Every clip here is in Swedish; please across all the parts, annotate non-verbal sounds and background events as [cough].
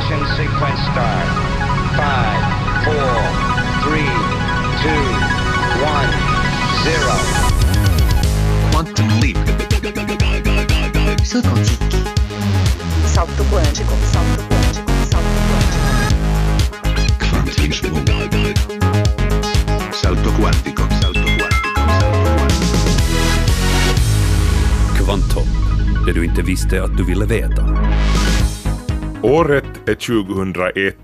Ignition sequence start. Five, four, three, two, one, zero. Quantum leap. Salto quântico. Salto quântico. Salto quântico. Salto. Quantum quantico. Salto quantico. Salto quantico. Kvantum, det du inte visste att du ville veta. Året är 2001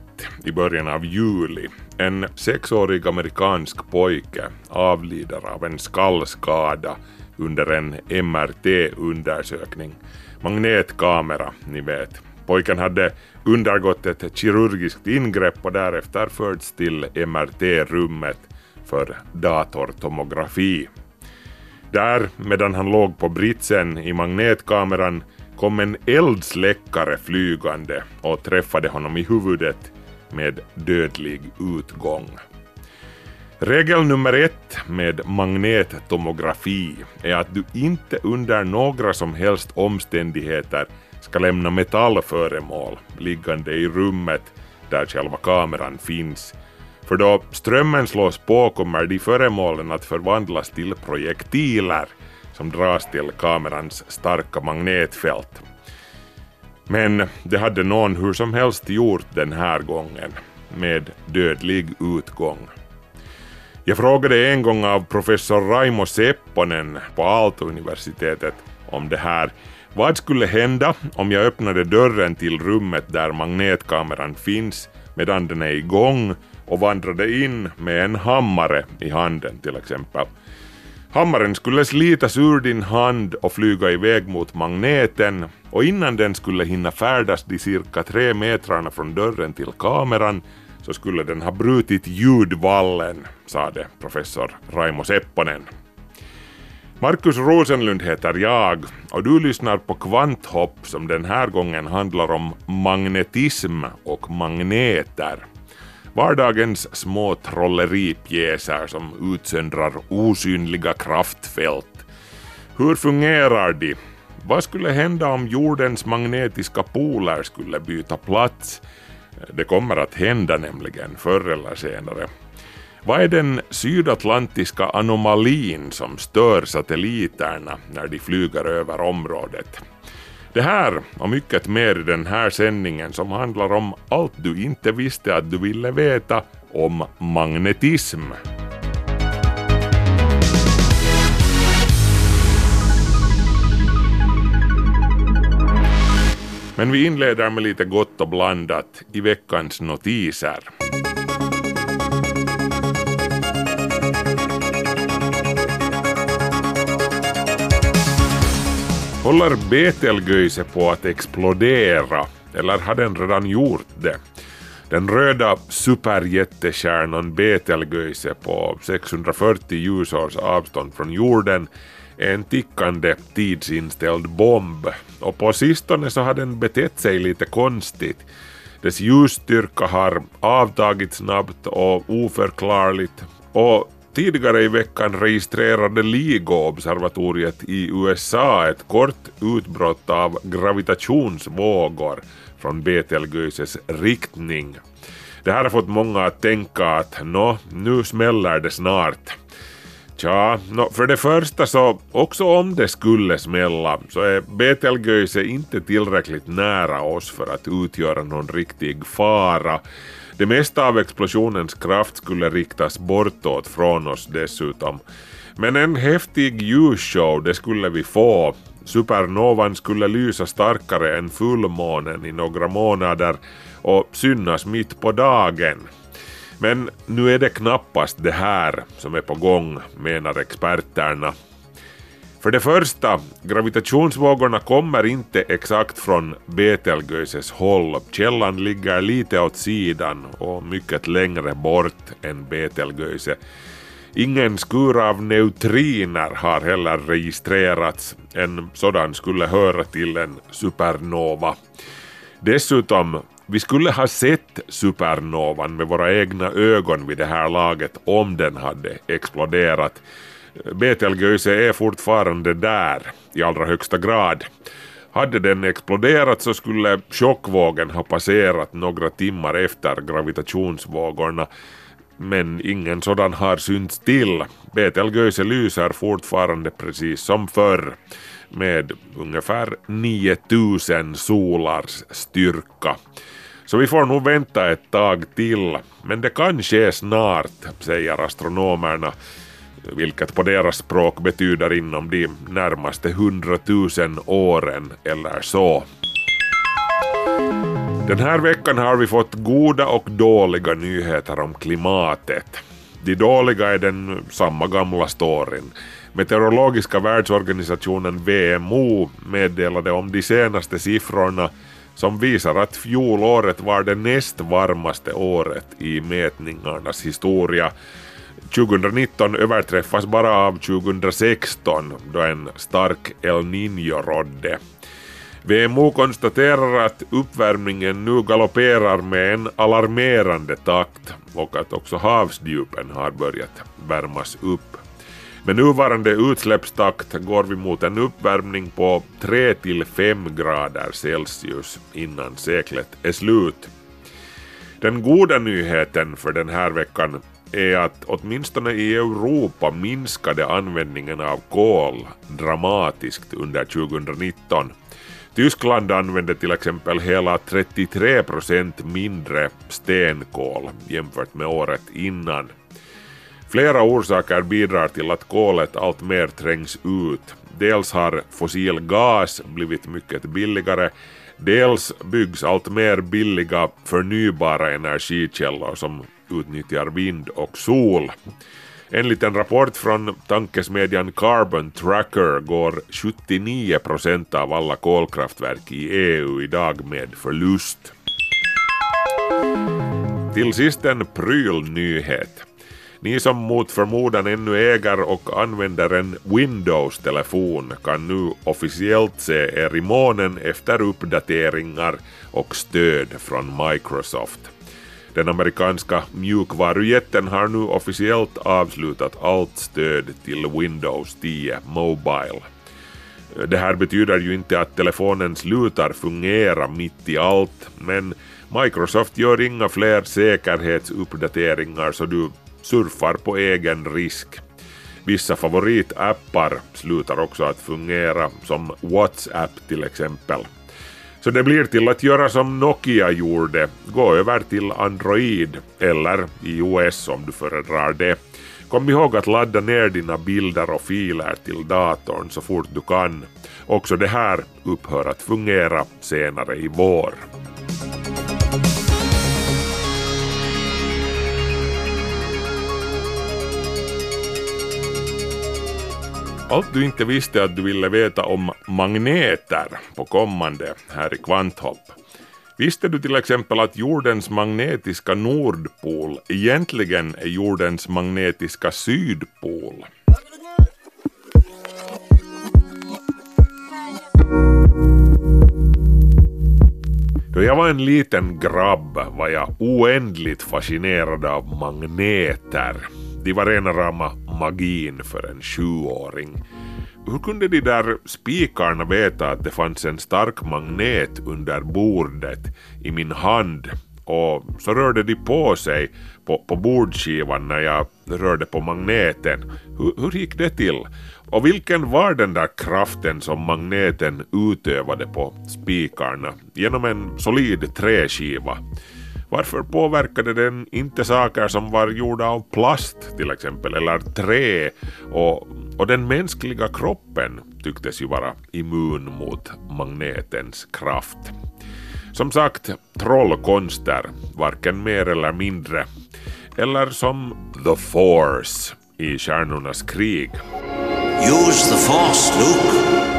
i början av juli. En sexårig amerikansk pojke avlider av en skallskada under en MRT-undersökning. Magnetkamera, ni vet. Pojken hade undergått ett kirurgiskt ingrepp och därefter förts till MRT-rummet för datortomografi. Där, medan han låg på britsen i magnetkameran, kom en eldsläckare flygande och träffade honom i huvudet med dödlig utgång. Regel nummer ett med magnettomografi är att du inte under några som helst omständigheter ska lämna metallföremål liggande i rummet där själva kameran finns. För då strömmen slås på kommer de föremålen att förvandlas till projektiler som dras till kamerans starka magnetfält. Men det hade någon hur som helst gjort den här gången, med dödlig utgång. Jag frågade en gång av professor Raimo Sepponen på Aalto-universitetet om det här. Vad skulle hända om jag öppnade dörren till rummet där magnetkameran finns medan den är igång och vandrade in med en hammare i handen till exempel? Hammaren skulle slitas ur din hand och flyga iväg mot magneten och innan den skulle hinna färdas de cirka tre metrarna från dörren till kameran så skulle den ha brutit ljudvallen, sade professor Raimo Sepponen. Markus Rosenlund heter jag och du lyssnar på Kvanthopp som den här gången handlar om magnetism och magneter. Vardagens små trolleripjäser som utsöndrar osynliga kraftfält. Hur fungerar de? Vad skulle hända om jordens magnetiska poler skulle byta plats? Det kommer att hända nämligen förr eller senare. Vad är den sydatlantiska anomalin som stör satelliterna när de flyger över området? Det här och mycket mer i den här sändningen som handlar om allt du inte visste att du ville veta om magnetism. Men vi inleder med lite gott och blandat i veckans notiser. Håller Betelgeuse på att explodera? Eller har den redan gjort det? Den röda superjättekärnan Betelgeuse på 640 ljusårs avstånd från jorden är en tickande tidsinställd bomb och på sistone så har den betett sig lite konstigt. Dess ljusstyrka har avtagit snabbt och oförklarligt och tidigare i veckan registrerade LIGO-observatoriet i USA ett kort utbrott av gravitationsvågor från Betelgeuses riktning. Det här har fått många att tänka att nå, nu smäller det snart. Tja, no, för det första så, också om det skulle smälla, så är Betelgeuse inte tillräckligt nära oss för att utgöra någon riktig fara. Det mesta av explosionens kraft skulle riktas bortåt från oss dessutom. Men en häftig ljusshow, det skulle vi få. Supernovan skulle lysa starkare än fullmånen i några månader och synas mitt på dagen. Men nu är det knappast det här som är på gång, menar experterna. För det första, gravitationsvågorna kommer inte exakt från Betelgeuses håll. Källan ligger lite åt sidan och mycket längre bort än Betelgeuse. Ingen skur av neutriner har heller registrerats. En sådan skulle höra till en supernova. Dessutom, vi skulle ha sett supernovan med våra egna ögon vid det här laget om den hade exploderat. Betelgeuse är fortfarande där i allra högsta grad. Hade den exploderat så skulle chockvågen ha passerat några timmar efter gravitationsvågorna men ingen sådan har synts till. Betelgeuse lyser fortfarande precis som förr med ungefär 9000 solars styrka. Så vi får nog vänta ett tag till, men det kan ske snart, säger astronomerna, vilket på deras språk betyder inom de närmaste hundratusen åren eller så. Den här veckan har vi fått goda och dåliga nyheter om klimatet. De dåliga är den samma gamla storyn. Meteorologiska världsorganisationen WMO meddelade om de senaste siffrorna som visar att fjolåret var det näst varmaste året i mätningarnas historia. 2019 överträffas bara av 2016 då en stark El Niño rådde. WMO konstaterar att uppvärmningen nu galopperar med en alarmerande takt och att också havsdjupen har börjat värmas upp. Med nuvarande utsläppstakt går vi mot en uppvärmning på 3–5 grader Celsius innan seklet är slut. Den goda nyheten för den här veckan är att åtminstone i Europa minskade användningen av kol dramatiskt under 2019. Tyskland använde till exempel hela 33 procent mindre stenkol jämfört med året innan. Flera orsaker bidrar till att kolet alltmer trängs ut. Dels har fossil gas blivit mycket billigare, dels byggs allt mer billiga förnybara energikällor som utnyttjar vind och sol. Enligt en rapport från tankesmedjan Carbon Tracker går 79 procent av alla kolkraftverk i EU idag med förlust. Till sist en prylnyhet. Ni som mot förmodan ännu äger och använder en Windows-telefon kan nu officiellt se er i månen efter uppdateringar och stöd från Microsoft. Den amerikanska mjukvarujätten har nu officiellt avslutat allt stöd till Windows 10 Mobile. Det här betyder ju inte att telefonen slutar fungera mitt i allt, men Microsoft gör inga fler säkerhetsuppdateringar så du surfar på egen risk. Vissa favoritappar slutar också att fungera, som WhatsApp till exempel. Så det blir till att göra som Nokia gjorde, gå över till Android eller iOS om du föredrar det. Kom ihåg att ladda ner dina bilder och filer till datorn så fort du kan. Också det här upphör att fungera senare i vår. Allt du inte visste att du ville veta om magneter på kommande här i Kvanthopp. Visste du till exempel att jordens magnetiska nordpol egentligen är jordens magnetiska sydpol? Då jag var en liten grabb var jag oändligt fascinerad av magneter. De var rena rama magin för en sjuåring. Hur kunde de där spikarna veta att det fanns en stark magnet under bordet i min hand och så rörde de på sig på, på bordskivan när jag rörde på magneten. Hur, hur gick det till? Och vilken var den där kraften som magneten utövade på spikarna genom en solid träskiva? Varför påverkade den inte saker som var gjorda av plast till exempel, eller trä? Och, och den mänskliga kroppen tycktes ju vara immun mot magnetens kraft. Som sagt, trollkonster, varken mer eller mindre. Eller som The Force i Stjärnornas krig. Use the force, Luke.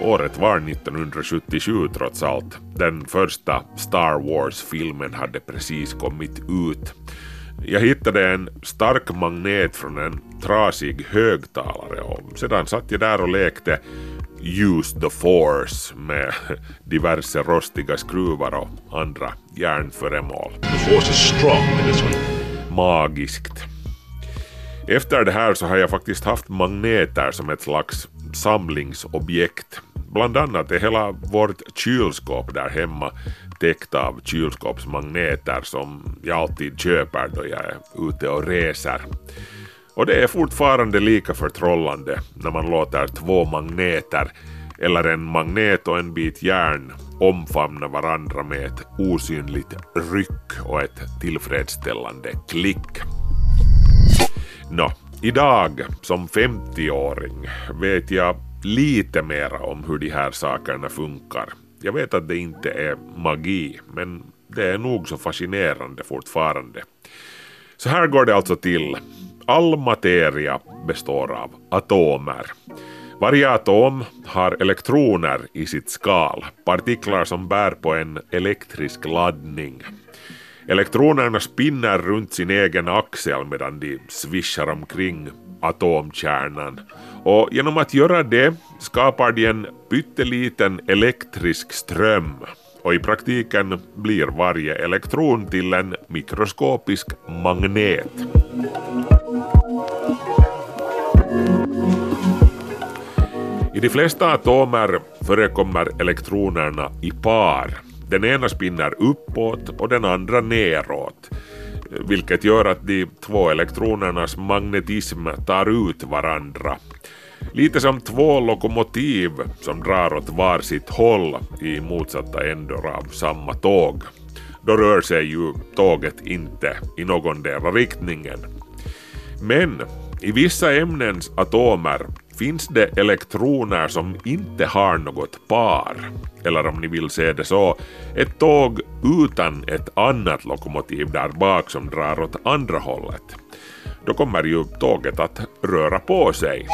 Året var 1977 trots allt. Den första Star Wars-filmen hade precis kommit ut. Jag hittade en stark magnet från en trasig högtalare och sedan satt jag där och lekte Use the force med [laughs] diverse rostiga skruvar och andra järnföremål. The force is strong in this one. Magiskt. Efter det här så har jag faktiskt haft magneter som ett slags samlingsobjekt. Bland annat är hela vårt kylskåp där hemma täckt av kylskåpsmagneter som jag alltid köper då jag är ute och reser. Och det är fortfarande lika förtrollande när man låter två magneter eller en magnet och en bit järn omfamna varandra med ett osynligt ryck och ett tillfredsställande klick. Nå, idag som 50-åring vet jag lite mera om hur de här sakerna funkar. Jag vet att det inte är magi, men det är nog så fascinerande fortfarande. Så här går det alltså till. All materia består av atomer. Varje atom har elektroner i sitt skal, partiklar som bär på en elektrisk laddning. Elektronerna spinner runt sin egen axel medan de svischar omkring atomkärnan och genom att göra det skapar de en pytteliten elektrisk ström och i praktiken blir varje elektron till en mikroskopisk magnet. I de flesta atomer förekommer elektronerna i par. Den ena spinner uppåt och den andra neråt, vilket gör att de två elektronernas magnetism tar ut varandra. Lite som två lokomotiv som drar åt var sitt håll i motsatta ändar av samma tåg. Då rör sig ju tåget inte i någondera riktningen. Men i vissa ämnens atomer finns det elektroner som inte har något par. Eller om ni vill se det så, ett tåg utan ett annat lokomotiv där bak som drar åt andra hållet. Då kommer ju tåget att röra på sig.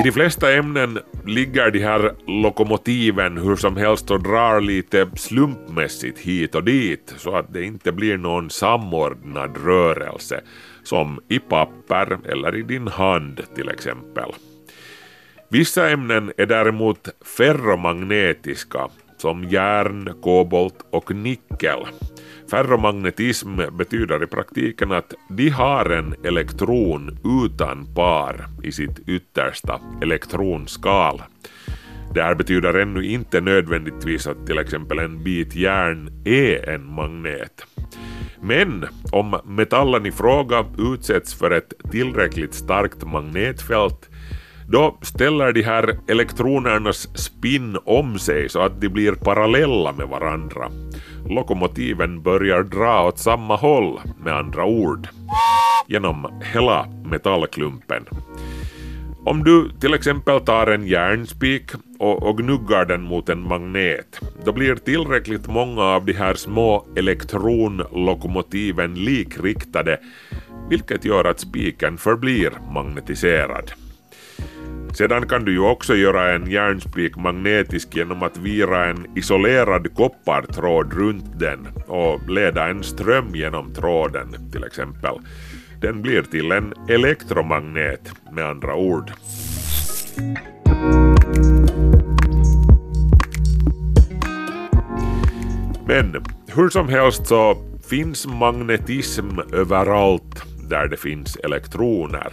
I de flesta ämnen ligger de här lokomotiven hur som helst och drar lite slumpmässigt hit och dit så att det inte blir någon samordnad rörelse som i papper eller i din hand till exempel. Vissa ämnen är däremot ferromagnetiska som järn, kobolt och nickel. Ferromagnetism betyder i praktiken att de har en elektron utan par i sitt yttersta elektronskal. Det här betyder ännu inte nödvändigtvis att till exempel en bit järn är en magnet. Men om metallen i fråga utsätts för ett tillräckligt starkt magnetfält då ställer de här elektronernas spinn om sig så att de blir parallella med varandra. Lokomotiven börjar dra åt samma håll med andra ord. Genom hela metallklumpen. Om du till exempel tar en järnspik och, och gnuggar den mot en magnet, då blir tillräckligt många av de här små elektronlokomotiven likriktade, vilket gör att spiken förblir magnetiserad. Sedan kan du ju också göra en järnspik magnetisk genom att vira en isolerad koppartråd runt den och leda en ström genom tråden till exempel. Den blir till en elektromagnet med andra ord. Men hur som helst så finns magnetism överallt där det finns elektroner.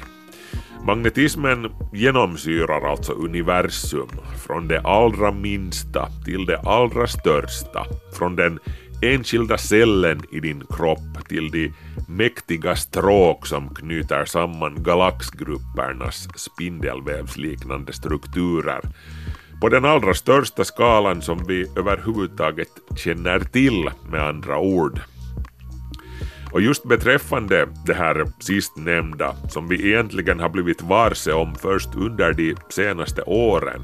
Magnetismen genomsyrar alltså universum, från det allra minsta till det allra största, från den enskilda cellen i din kropp till de mäktiga stråk som knyter samman galaxgruppernas spindelvävsliknande strukturer på den allra största skalan som vi överhuvudtaget känner till med andra ord. Och just beträffande det här sistnämnda, som vi egentligen har blivit varse om först under de senaste åren,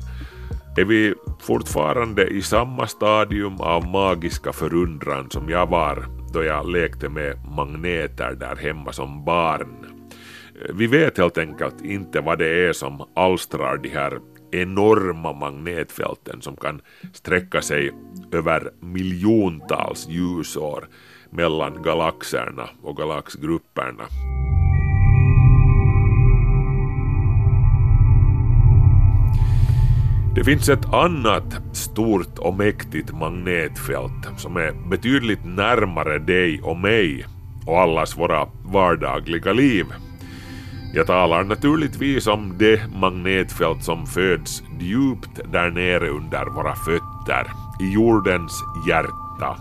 är vi fortfarande i samma stadium av magiska förundran som jag var då jag lekte med magneter där hemma som barn. Vi vet helt enkelt inte vad det är som alstrar de här enorma magnetfälten som kan sträcka sig över miljontals ljusår mellan galaxerna och galaxgrupperna. Det finns ett annat stort och mäktigt magnetfält som är betydligt närmare dig och mig och allas våra vardagliga liv. Jag talar naturligtvis om det magnetfält som föds djupt där nere under våra fötter, i jordens hjärta.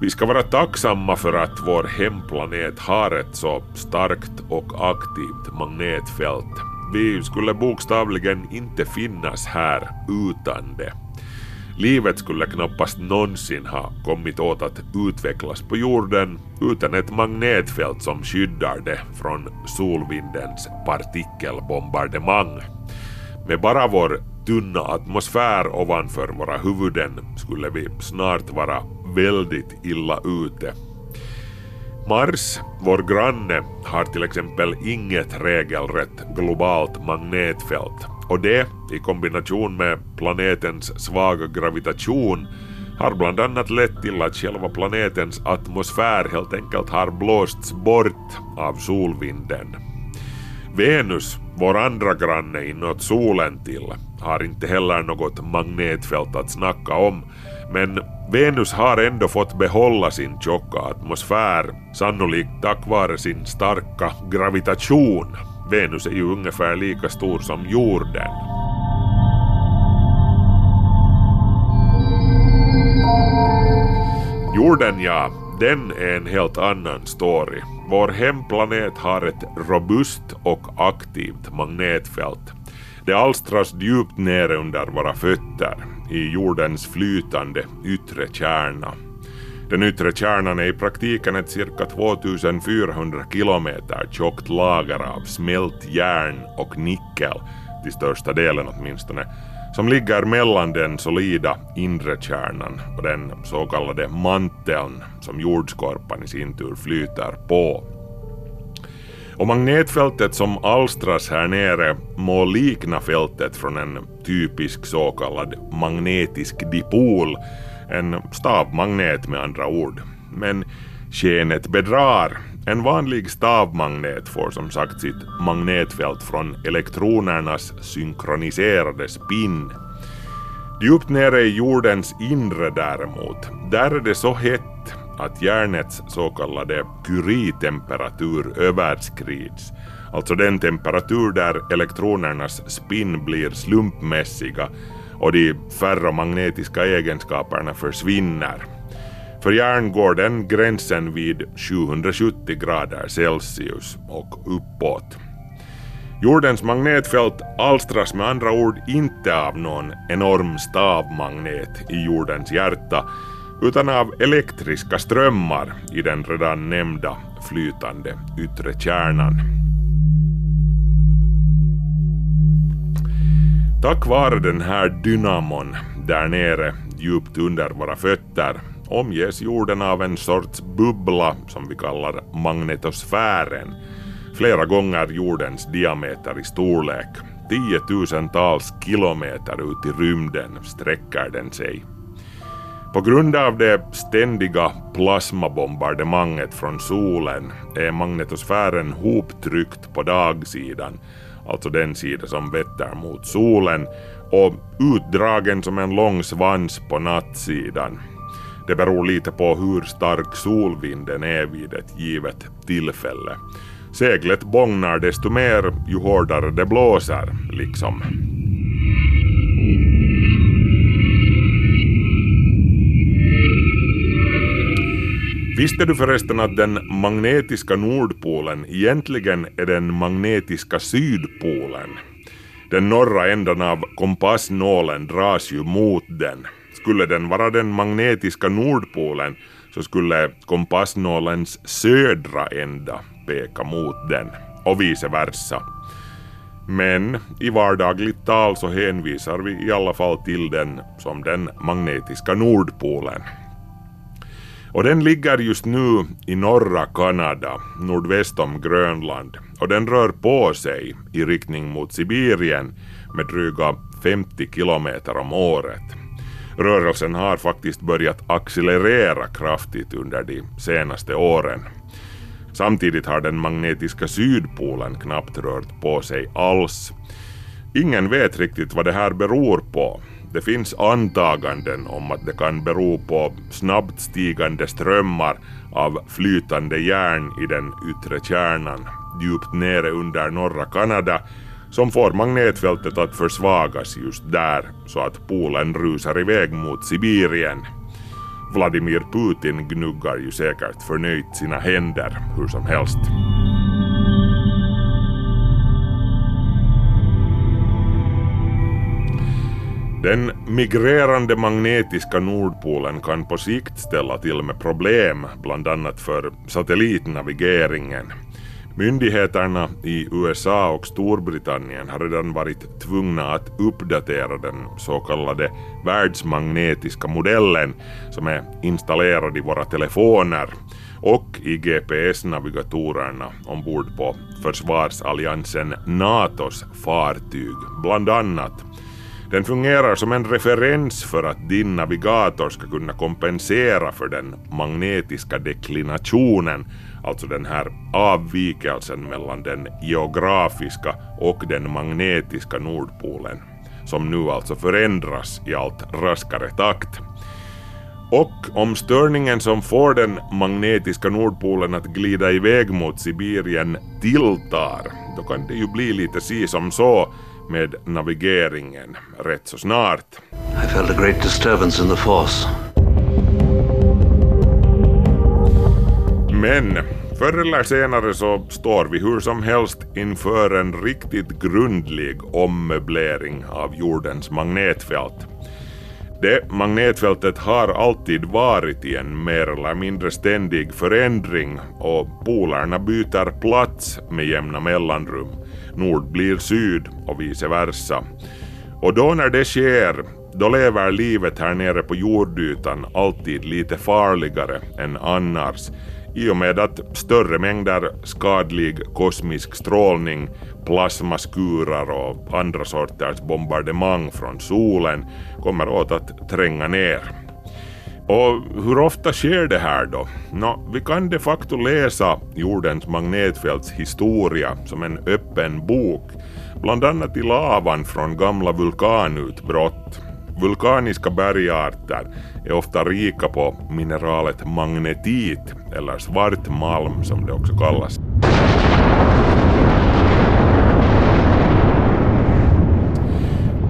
Vi ska vara tacksamma för att vår hemplanet har ett så starkt och aktivt magnetfält. Vi skulle bokstavligen inte finnas här utan det. Livet skulle knappast någonsin ha kommit åt att utvecklas på jorden utan ett magnetfält som skyddar det från solvindens partikelbombardemang. Med bara vår tunna atmosfär ovanför våra huvuden skulle vi snart vara väldigt illa ute. Mars, vår granne, har till exempel inget regelrätt globalt magnetfält och det, i kombination med planetens svaga gravitation, har bland annat lett till att själva planetens atmosfär helt enkelt har blåsts bort av solvinden. Venus, vår andra granne inåt solen till, har inte heller något magnetfält att snacka om, men Venus har ändå fått behålla sin tjocka atmosfär, sannolikt tack vare sin starka gravitation. Venus är ju ungefär lika stor som jorden. Jorden ja, den är en helt annan story. Vår hemplanet har ett robust och aktivt magnetfält. Det alstras djupt nere under våra fötter, i jordens flytande yttre kärna. Den yttre kärnan är i praktiken ett cirka 2400 kilometer tjockt lager av smält järn och nickel, till största delen åtminstone, som ligger mellan den solida inre kärnan och den så kallade manteln som jordskorpan i sin tur flyter på. Och magnetfältet som alstras här nere må likna fältet från en typisk så kallad magnetisk dipol, en stavmagnet med andra ord. Men skenet bedrar. En vanlig stavmagnet får som sagt sitt magnetfält från elektronernas synkroniserade spinn. Djupt nere i jordens inre däremot, där är det så hett att järnets så kallade Curie-temperatur överskrids, alltså den temperatur där elektronernas spinn blir slumpmässiga och de ferromagnetiska egenskaperna försvinner. För järn går den gränsen vid 770 grader Celsius och uppåt. Jordens magnetfält alstras med andra ord inte av någon enorm stavmagnet i jordens hjärta utan av elektriska strömmar i den redan nämnda flytande yttre kärnan. Tack vare den här dynamon där nere djupt under våra fötter omges jorden av en sorts bubbla som vi kallar magnetosfären, flera gånger jordens diameter i storlek. Tiotusentals kilometer ut i rymden sträcker den sig. På grund av det ständiga plasmabombardemanget från solen är magnetosfären hoptryckt på dagsidan, alltså den sida som vetter mot solen, och utdragen som en lång svans på nattsidan. Det beror lite på hur stark solvinden är vid ett givet tillfälle. Seglet bångnar desto mer ju hårdare det blåser, liksom. Visste du förresten att den magnetiska nordpolen egentligen är den magnetiska sydpolen? Den norra ändan av kompassnålen dras ju mot den. Skulle den vara den magnetiska nordpolen så skulle kompassnålens södra ända peka mot den och vice versa. Men i vardagligt tal så hänvisar vi i alla fall till den som den magnetiska nordpolen. Och den ligger just nu i norra Kanada, nordväst om Grönland, och den rör på sig i riktning mot Sibirien med dryga 50 kilometer om året. Rörelsen har faktiskt börjat accelerera kraftigt under de senaste åren. Samtidigt har den magnetiska sydpolen knappt rört på sig alls. Ingen vet riktigt vad det här beror på. Det finns antaganden om att det kan bero på snabbt stigande strömmar av flytande järn i den yttre kärnan djupt nere under norra Kanada som får magnetfältet att försvagas just där så att polen rusar iväg mot Sibirien. Vladimir Putin gnuggar ju säkert förnöjt sina händer hur som helst. Den migrerande magnetiska Nordpolen kan på sikt ställa till med problem, bland annat för satellitnavigeringen. Myndigheterna i USA och Storbritannien har redan varit tvungna att uppdatera den så kallade världsmagnetiska modellen som är installerad i våra telefoner och i GPS-navigatorerna ombord på försvarsalliansen NATOs fartyg, bland annat. Den fungerar som en referens för att din navigator ska kunna kompensera för den magnetiska deklinationen, alltså den här avvikelsen mellan den geografiska och den magnetiska Nordpolen, som nu alltså förändras i allt raskare takt. Och om störningen som får den magnetiska Nordpolen att glida iväg mot Sibirien tilltar, då kan det ju bli lite si som så med navigeringen rätt så snart. I felt a great disturbance in the force. Men förr eller senare så står vi hur som helst inför en riktigt grundlig ommöblering av jordens magnetfält. Det magnetfältet har alltid varit i en mer eller mindre ständig förändring och polerna byter plats med jämna mellanrum. Nord blir syd och vice versa. Och då när det sker, då lever livet här nere på jordytan alltid lite farligare än annars i och med att större mängder skadlig kosmisk strålning, plasmaskurar och andra sorters bombardemang från solen kommer åt att tränga ner. Och hur ofta sker det här då? Nå, vi kan de facto läsa jordens magnetfälts historia som en öppen bok, bland annat i lavan från gamla vulkanutbrott. Vulkaniska bergarter är ofta rika på mineralet magnetit, eller svart malm som det också kallas.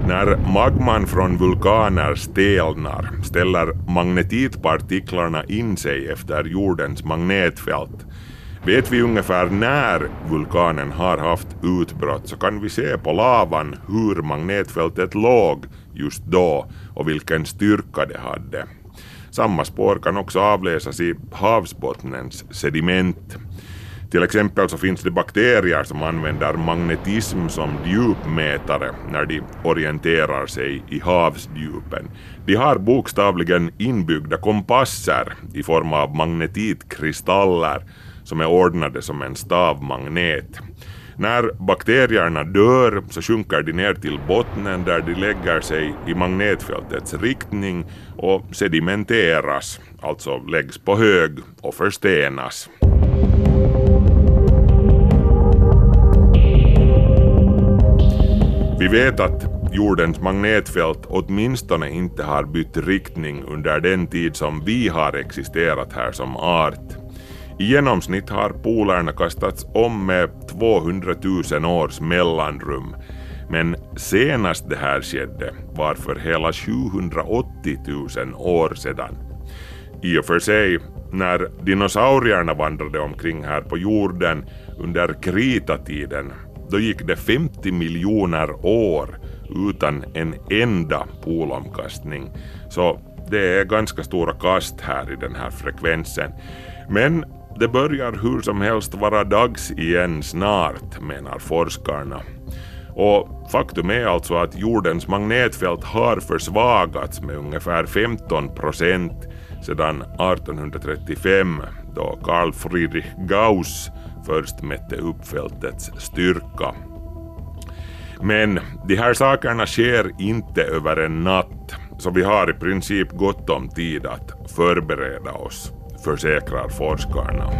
När magman från vulkaner stelnar ställer magnetitpartiklarna in sig efter jordens magnetfält. Vet vi ungefär när vulkanen har haft utbrott så kan vi se på lavan hur magnetfältet låg just då och vilken styrka det hade. Samma spår kan också avläsas i havsbottnens sediment. Till exempel så finns det bakterier som använder magnetism som djupmätare när de orienterar sig i havsdjupen. De har bokstavligen inbyggda kompasser i form av magnetitkristaller som är ordnade som en stavmagnet. När bakterierna dör så sjunker de ner till bottnen där de lägger sig i magnetfältets riktning och sedimenteras, alltså läggs på hög och förstenas. Vi vet att jordens magnetfält åtminstone inte har bytt riktning under den tid som vi har existerat här som art. I genomsnitt har polerna kastats om med 200 000 års mellanrum. Men senast det här skedde var för hela 780 000 år sedan. I och för sig, när dinosaurierna vandrade omkring här på jorden under kritatiden då gick det 50 miljoner år utan en enda polomkastning. Så det är ganska stora kast här i den här frekvensen. Men det börjar hur som helst vara dags igen snart, menar forskarna. Och faktum är alltså att jordens magnetfält har försvagats med ungefär 15 procent sedan 1835 då Carl Friedrich Gauss först mätte upp fältets styrka. Men de här sakerna sker inte över en natt, så vi har i princip gott om tid att förbereda oss, försäkrar forskarna.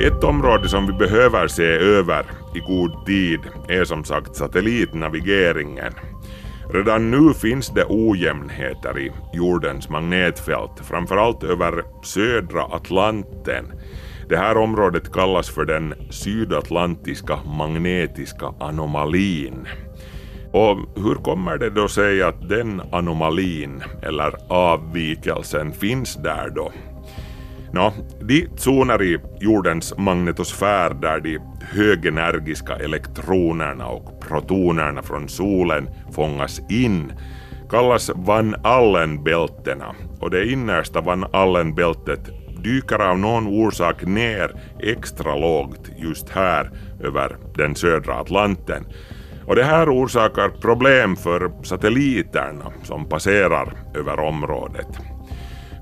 Ett område som vi behöver se över i god tid är som sagt satellitnavigeringen. Redan nu finns det ojämnheter i jordens magnetfält, framförallt över södra Atlanten. Det här området kallas för den sydatlantiska magnetiska anomalin. Och hur kommer det då sig att den anomalin, eller avvikelsen, finns där då? Nå, de zoner i jordens magnetosfär där de högenergiska elektronerna och protonerna från solen fångas in kallas Van Allen-bältena och det innersta Van Allen-bältet dyker av någon orsak ner extra lågt just här över den södra Atlanten. Och det här orsakar problem för satelliterna som passerar över området.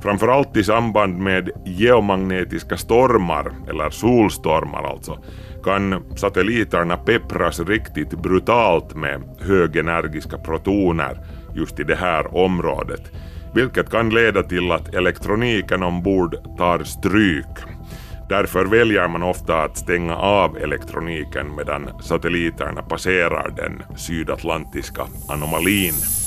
Framförallt i samband med geomagnetiska stormar, eller solstormar alltså, kan satelliterna peppras riktigt brutalt med högenergiska protoner just i det här området, vilket kan leda till att elektroniken ombord tar stryk. Därför väljer man ofta att stänga av elektroniken medan satelliterna passerar den sydatlantiska anomalin.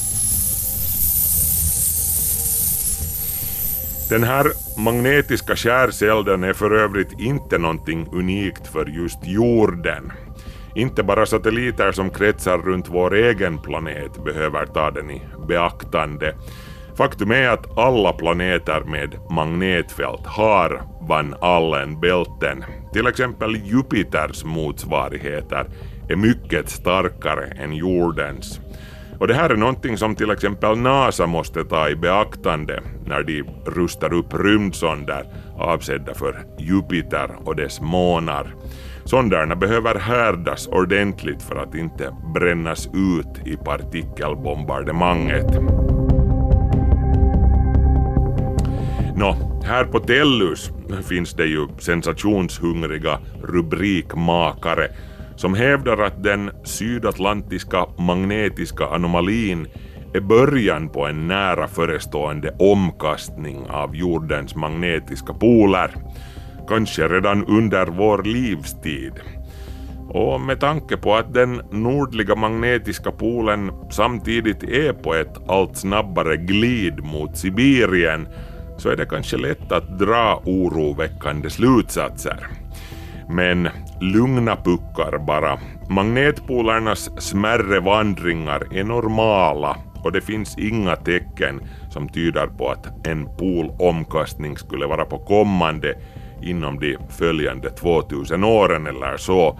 Den här magnetiska skärselden är för övrigt inte någonting unikt för just jorden. Inte bara satelliter som kretsar runt vår egen planet behöver ta den i beaktande. Faktum är att alla planeter med magnetfält har Van Allen-bälten. Till exempel Jupiters motsvarigheter är mycket starkare än jordens. Och det här är någonting som till exempel NASA måste ta i beaktande när de rustar upp rymdsonder avsedda för Jupiter och dess månar. Sonderna behöver härdas ordentligt för att inte brännas ut i partikelbombardemanget. Nå, här på Tellus finns det ju sensationshungriga rubrikmakare som hävdar att den sydatlantiska magnetiska anomalin är början på en nära förestående omkastning av jordens magnetiska poler, kanske redan under vår livstid. Och med tanke på att den nordliga magnetiska polen samtidigt är på ett allt snabbare glid mot Sibirien så är det kanske lätt att dra oroväckande slutsatser. Men lugna puckar bara. Magnetpolernas smärre vandringar är normala och det finns inga tecken som tyder på att en polomkastning skulle vara på kommande inom de följande 2000 åren eller så.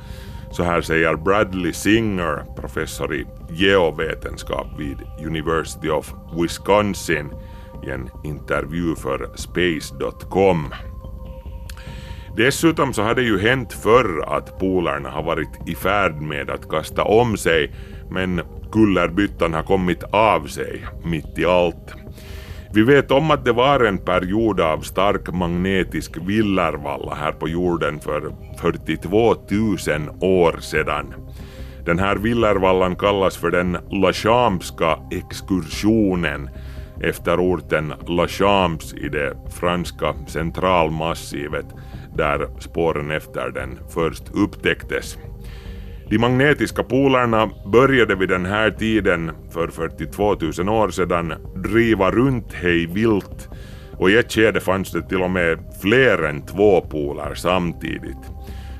Så här säger Bradley Singer, professor i geovetenskap vid University of Wisconsin i en intervju för Space.com. Dessutom så har det ju hänt förr att polarna har varit i färd med att kasta om sig men kullerbyttan har kommit av sig mitt i allt. Vi vet om att det var en period av stark magnetisk villervalla här på jorden för 42 000 år sedan. Den här villervallan kallas för den Lachamska exkursionen efter orten La Champs i det franska centralmassivet där spåren efter den först upptäcktes. De magnetiska polerna började vid den här tiden för 42 000 år sedan driva runt hej vilt och i ett skede fanns det till och med fler än två poler samtidigt.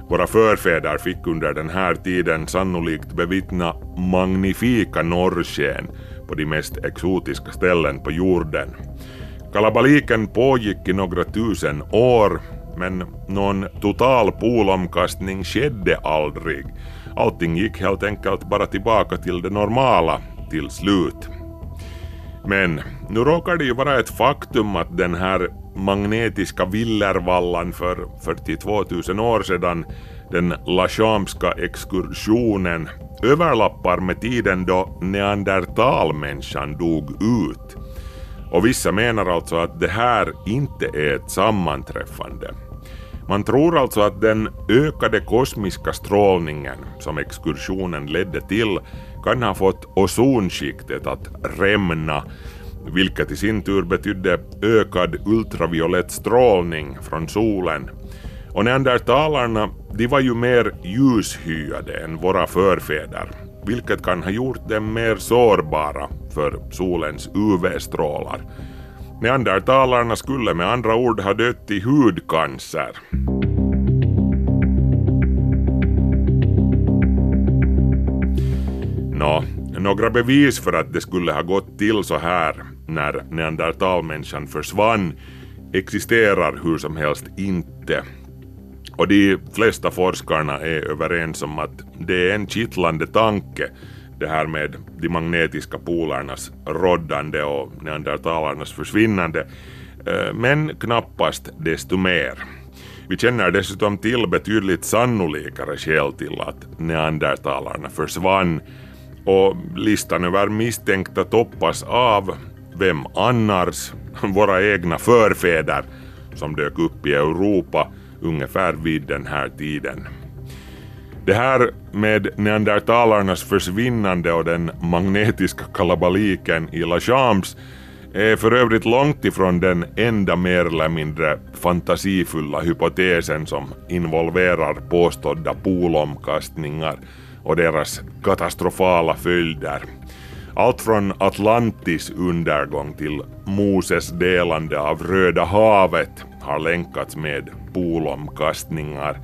Våra förfäder fick under den här tiden sannolikt bevittna magnifika norrsken på de mest exotiska ställen på jorden. Kalabaliken pågick i några tusen år men någon total polomkastning skedde aldrig. Allting gick helt enkelt bara tillbaka till det normala till slut. Men nu råkar det ju vara ett faktum att den här magnetiska villervallan för 42 000 år sedan, den Lachamska exkursionen, överlappar med tiden då neandertalmänniskan dog ut. Och vissa menar alltså att det här inte är ett sammanträffande. Man tror alltså att den ökade kosmiska strålningen som exkursionen ledde till kan ha fått ozonskiktet att rämna vilket i sin tur betydde ökad ultraviolett strålning från solen. Och neandertalarna, de var ju mer ljushyade än våra förfäder, vilket kan ha gjort dem mer sårbara för solens UV-strålar. Neandertalarna skulle med andra ord ha dött i hudcancer. Nå, några bevis för att det skulle ha gått till så här när neandertalmänniskan försvann existerar hur som helst inte. Och de flesta forskarna är överens om att det är en kittlande tanke det här med de magnetiska polernas roddande och neandertalarnas försvinnande, eh, men knappast desto mer. Vi känner dessutom till betydligt sannolikare skäl till att neandertalarna försvann och listan över misstänkta toppas av, vem annars, [laughs] våra egna förfäder som dök upp i Europa ungefär vid den här tiden. Det här med neandertalarnas försvinnande och den magnetiska kalabaliken i La Champs är för övrigt långt ifrån den enda mer eller mindre fantasifulla hypotesen som involverar påstådda polomkastningar och deras katastrofala följder. Allt från Atlantis undergång till Moses delande av Röda havet har länkats med polomkastningar.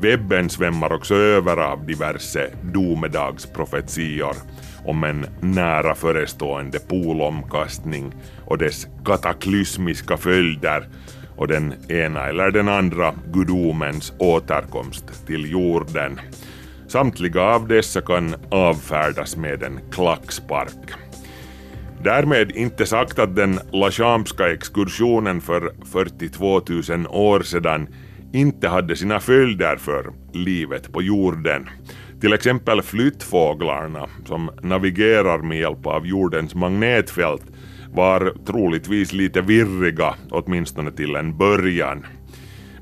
Webben svämmar också över av diverse domedagsprofetior om en nära förestående polomkastning och dess kataklysmiska följder och den ena eller den andra gudomens återkomst till jorden. Samtliga av dessa kan avfärdas med en klackspark. Därmed inte sagt att den Lachamska exkursionen för 42 000 år sedan inte hade sina följder för livet på jorden. Till exempel flyttfåglarna som navigerar med hjälp av jordens magnetfält var troligtvis lite virriga, åtminstone till en början.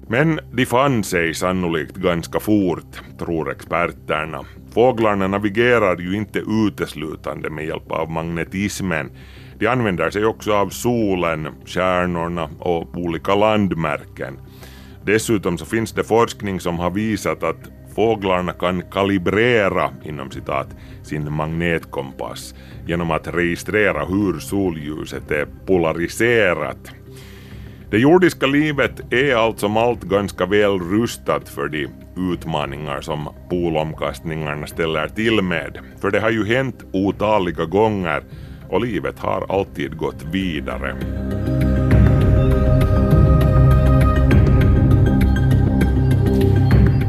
Men de fann sig sannolikt ganska fort, tror experterna. Fåglarna navigerar ju inte uteslutande med hjälp av magnetismen. De använder sig också av solen, stjärnorna och olika landmärken. Dessutom så finns det forskning som har visat att fåglarna kan kalibrera inom citat sin magnetkompass genom att registrera hur solljuset är polariserat. Det jordiska livet är allt som allt ganska väl rustat för de utmaningar som polomkastningarna ställer till med. För det har ju hänt otaliga gånger och livet har alltid gått vidare.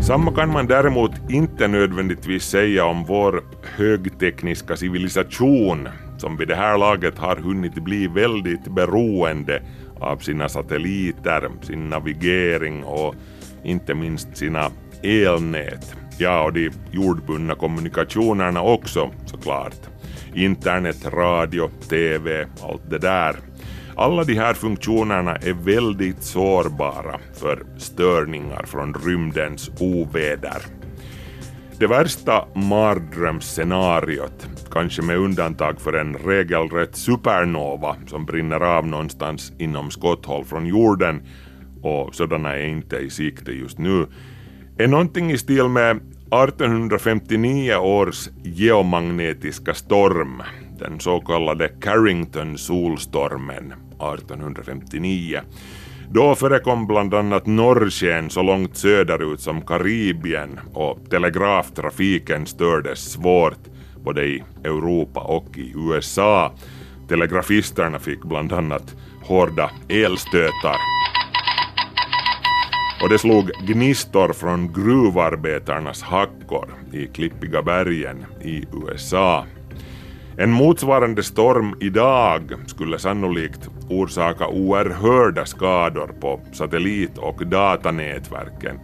Samma kan man däremot inte nödvändigtvis säga om vår högtekniska civilisation som vid det här laget har hunnit bli väldigt beroende av sina satelliter, sin navigering och inte minst sina elnät. Ja, och de jordbundna kommunikationerna också såklart. Internet, radio, TV, allt det där. Alla de här funktionerna är väldigt sårbara för störningar från rymdens oväder. Det värsta mardrömsscenariot, kanske med undantag för en regelrätt supernova som brinner av någonstans inom skotthåll från jorden, och sådana är inte i sikte just nu, är någonting i stil med 1859 års geomagnetiska storm, den så kallade Carrington-solstormen 1859. Då förekom bland annat norrsken så långt söderut som Karibien och telegraftrafiken stördes svårt både i Europa och i USA. Telegrafisterna fick bland annat hårda elstötar. Och det slog gnistor från gruvarbetarnas hackor i klippiga bergen i USA. En motsvarande storm idag skulle sannolikt orsaka oerhörda skador på satellit och datanätverken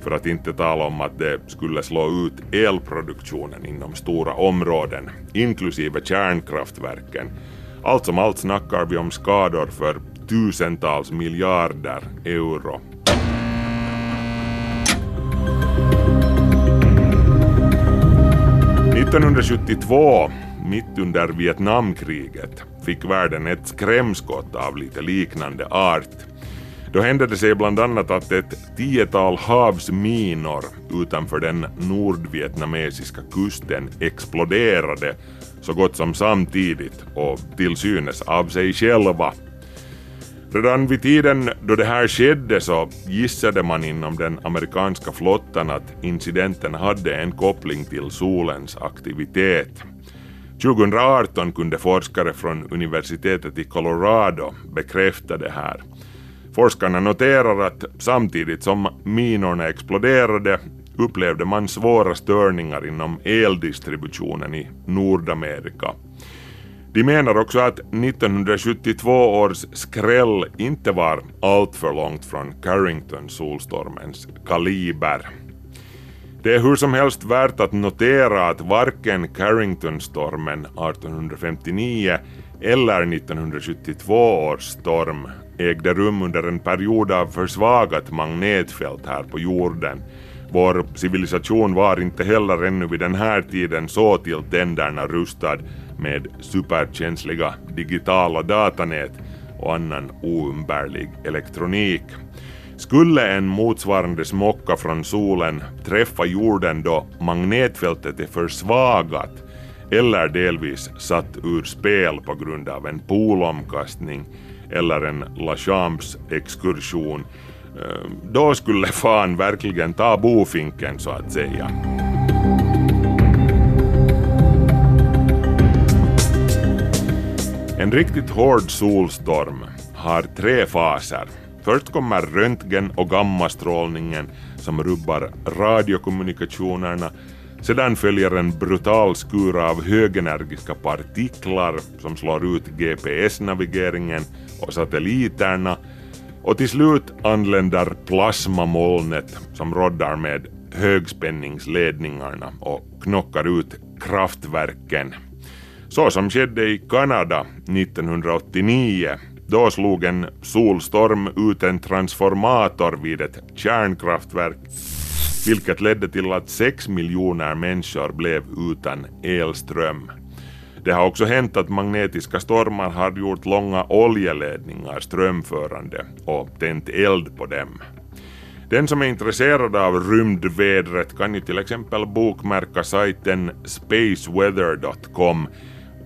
för att inte tala om att det skulle slå ut elproduktionen inom stora områden, inklusive kärnkraftverken. Allt som allt snackar vi om skador för tusentals miljarder euro. –1972 mitt under Vietnamkriget fick världen ett skrämskott av lite liknande art. Då hände det sig bland annat att ett tiotal havsminor utanför den nordvietnamesiska kusten exploderade så gott som samtidigt och till synes av sig själva. Redan vid tiden då det här skedde så gissade man inom den amerikanska flottan att incidenten hade en koppling till solens aktivitet. 2018 kunde forskare från universitetet i Colorado bekräfta det här. Forskarna noterar att samtidigt som minorna exploderade upplevde man svåra störningar inom eldistributionen i Nordamerika. De menar också att 1972 års skräll inte var alltför långt från Carrington-solstormens kaliber. Det är hur som helst värt att notera att varken Carrington-stormen 1859 eller 1972 års storm ägde rum under en period av försvagat magnetfält här på jorden. Vår civilisation var inte heller ännu vid den här tiden så till tänderna rustad med superkänsliga digitala datanät och annan oumbärlig elektronik. Skulle en motsvarande smocka från solen träffa jorden då magnetfältet är försvagat eller delvis satt ur spel på grund av en polomkastning eller en Lachamps-exkursion, eh, då skulle fan verkligen ta bofinken så att säga. En riktigt hård solstorm har tre faser. Först kommer röntgen och gammastrålningen som rubbar radiokommunikationerna. Sedan följer en brutal skur av högenergiska partiklar som slår ut GPS-navigeringen och satelliterna. Och till slut anländer plasmamolnet som roddar med högspänningsledningarna och knockar ut kraftverken. Så som skedde i Kanada 1989. Då slog en solstorm ut en transformator vid ett kärnkraftverk, vilket ledde till att 6 miljoner människor blev utan elström. Det har också hänt att magnetiska stormar har gjort långa oljeledningar strömförande och tänt eld på dem. Den som är intresserad av rymdvädret kan ju till exempel bokmärka sajten spaceweather.com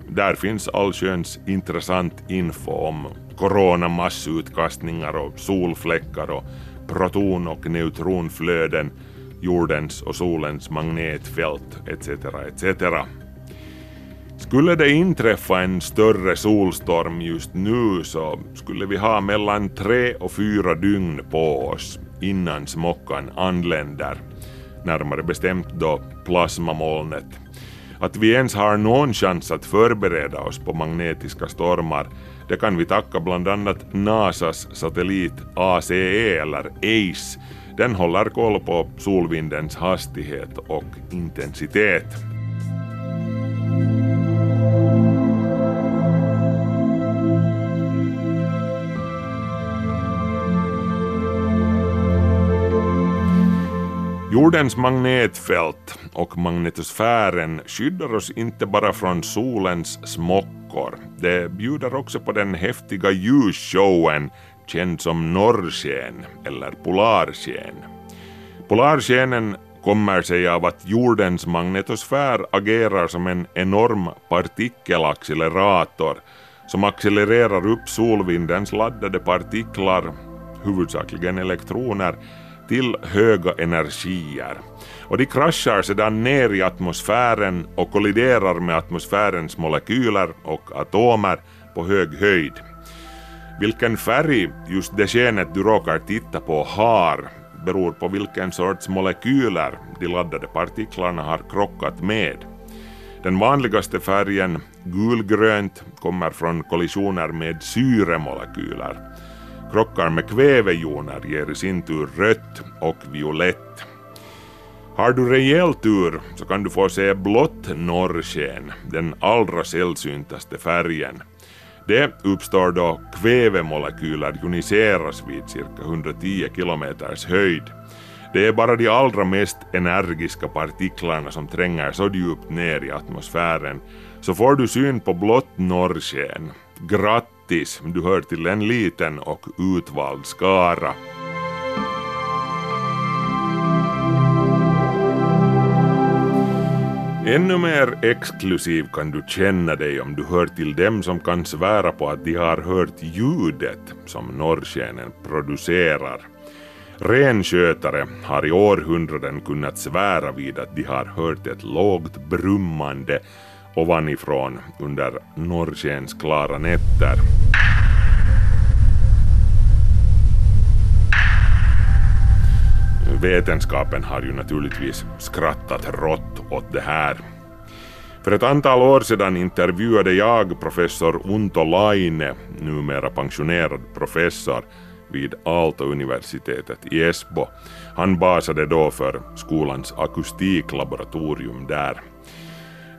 där finns allsköns intressant info om coronamassutkastningar och solfläckar och proton och neutronflöden, jordens och solens magnetfält etc. etc. Skulle det inträffa en större solstorm just nu så skulle vi ha mellan tre och fyra dygn på oss innan smockan anländer, närmare bestämt då plasmamolnet att vi ens har någon chans att förbereda oss på magnetiska stormar, det kan vi tacka bland annat NASAs satellit ACE eller ACE. Den håller koll på solvindens hastighet och intensitet. Jordens magnetfält och magnetosfären skyddar oss inte bara från solens smockor. Det bjuder också på den häftiga ljusshowen känd som norrsken eller polarsken. Polarskenen kommer sig av att jordens magnetosfär agerar som en enorm partikelaccelerator som accelererar upp solvindens laddade partiklar, huvudsakligen elektroner, till höga energier. Och de kraschar sedan ner i atmosfären och kolliderar med atmosfärens molekyler och atomer på hög höjd. Vilken färg just det skenet du råkar titta på har beror på vilken sorts molekyler de laddade partiklarna har krockat med. Den vanligaste färgen, gulgrönt, kommer från kollisioner med syremolekyler. Krockar med kvävejoner ger i sin tur rött och violett. Har du rejäl tur så kan du få se blått norrsken, den allra sällsyntaste färgen. Det uppstår då kvävemolekyler joniseras vid cirka 110 kilometers höjd. Det är bara de allra mest energiska partiklarna som tränger så djupt ner i atmosfären, så får du syn på blått norrsken. Grattis! grattis, du hör till en liten och utvald skara. Ännu mer exklusiv kan du känna dig om du hör till dem som kan svära på att de har hört ljudet som norrskenen producerar. Renskötare har i århundraden kunnat svära vid att de har hört ett lågt brummande ovanifrån under norrskens klara nätter. Vetenskapen har ju naturligtvis skrattat rått åt det här. För ett antal år sedan intervjuade jag professor Unto Laine, numera pensionerad professor vid Aalto-universitetet i Esbo. Han basade då för skolans akustiklaboratorium där.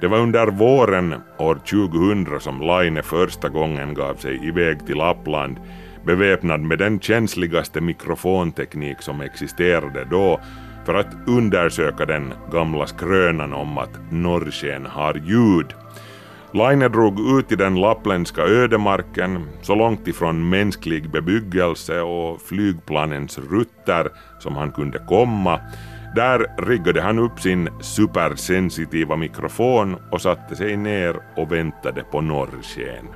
Det var under våren år 2000 som Laine första gången gav sig iväg till Lappland beväpnad med den känsligaste mikrofonteknik som existerade då för att undersöka den gamla skrönan om att norrsken har ljud. Laine drog ut i den lappländska ödemarken, så långt ifrån mänsklig bebyggelse och flygplanens rutter som han kunde komma. Där riggade han upp sin supersensitiva mikrofon och satte sig ner och väntade på norrsken.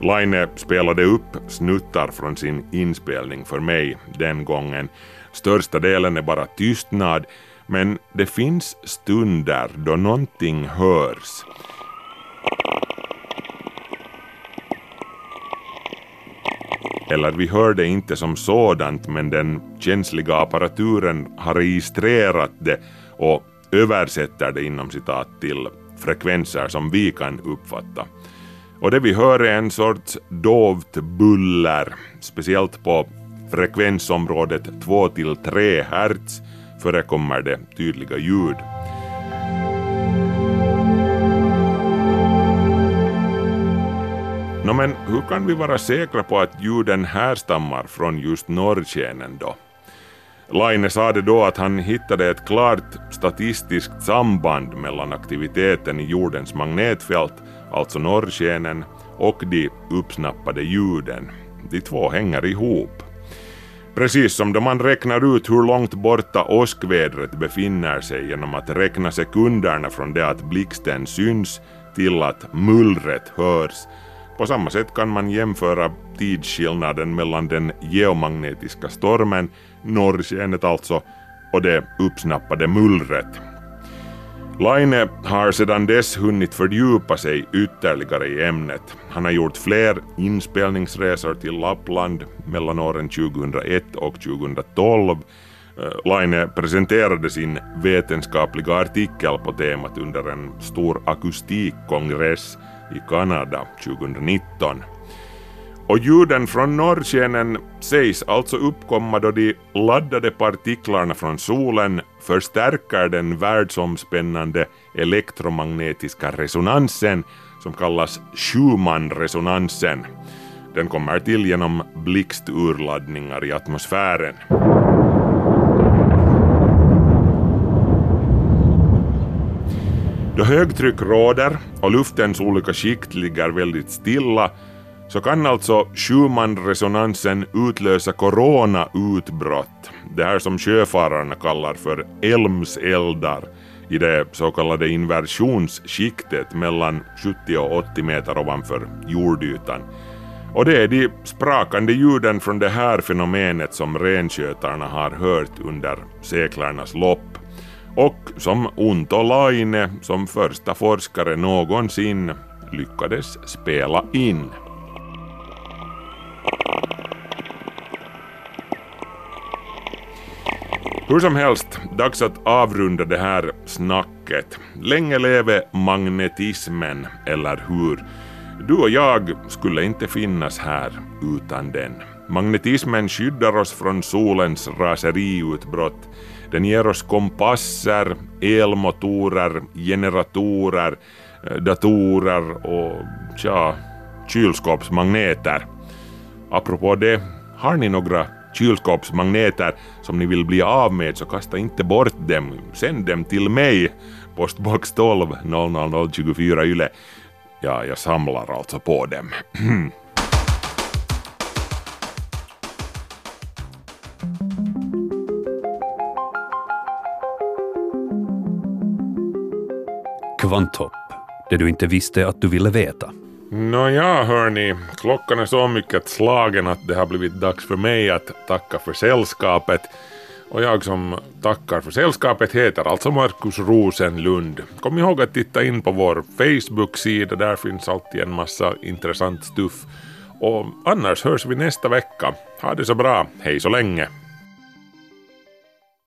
Laine spelade upp snuttar från sin inspelning för mig den gången. Största delen är bara tystnad, men det finns stunder då någonting hörs. Eller vi hör det inte som sådant, men den känsliga apparaturen har registrerat det och översätter det inom citat till frekvenser som vi kan uppfatta. Och det vi hör är en sorts dovt buller, speciellt på frekvensområdet 2–3 Hz förekommer det tydliga ljud. Nå men hur kan vi vara säkra på att ljuden härstammar från just norrskenen då? Laine sade då att han hittade ett klart statistiskt samband mellan aktiviteten i jordens magnetfält, alltså norrskenen, och de uppsnappade ljuden. De två hänger ihop. Precis som då man räknar ut hur långt borta åskvädret befinner sig genom att räkna sekunderna från det att blixten syns till att mullret hörs. På samma sätt kan man jämföra tidsskillnaden mellan den geomagnetiska stormen, norrskenet alltså, och det uppsnappade mullret. Laine har sedan dess hunnit fördjupa sig ytterligare i ämnet. Han har gjort fler inspelningsresor till Lappland mellan åren 2001 och 2012. Eh, Laine presenterade sin vetenskapliga artikel på temat under en stor akustikkongress i Kanada 2019. Och ljuden från norrskenen sägs alltså uppkomma då de laddade partiklarna från solen förstärker den världsomspännande elektromagnetiska resonansen som kallas Schumann-resonansen. Den kommer till genom blixturladdningar i atmosfären. Då högtryck råder och luftens olika skikt ligger väldigt stilla så kan alltså Schumann-resonansen utlösa coronautbrott, det här som sjöfararna kallar för elmseldar i det så kallade inversionsskiktet mellan 70 och 80 meter ovanför jordytan. Och det är de sprakande ljuden från det här fenomenet som renskötarna har hört under seklernas lopp och som Unto Laine som första forskare någonsin lyckades spela in. Hur som helst, dags att avrunda det här snacket. Länge leve magnetismen, eller hur? Du och jag skulle inte finnas här utan den. Magnetismen skyddar oss från solens raseriutbrott. Den ger oss kompasser, elmotorer, generatorer, eh, datorer och tja, kylskåpsmagneter. Apropå det, har ni några kylskåpsmagneter som ni vill bli av med så kasta inte bort dem. Sänd dem till mig, postbox 12 00024 YLE. Ja, jag samlar alltså på dem. Kvantopp. det du inte visste att du ville veta. Nåja, hörni, klockan är så mycket slagen att det har blivit dags för mig att tacka för sällskapet. Och jag som tackar för sällskapet heter alltså Markus Rosenlund. Kom ihåg att titta in på vår Facebook-sida, där finns alltid en massa intressant stuff. Och annars hörs vi nästa vecka. Ha det så bra, hej så länge!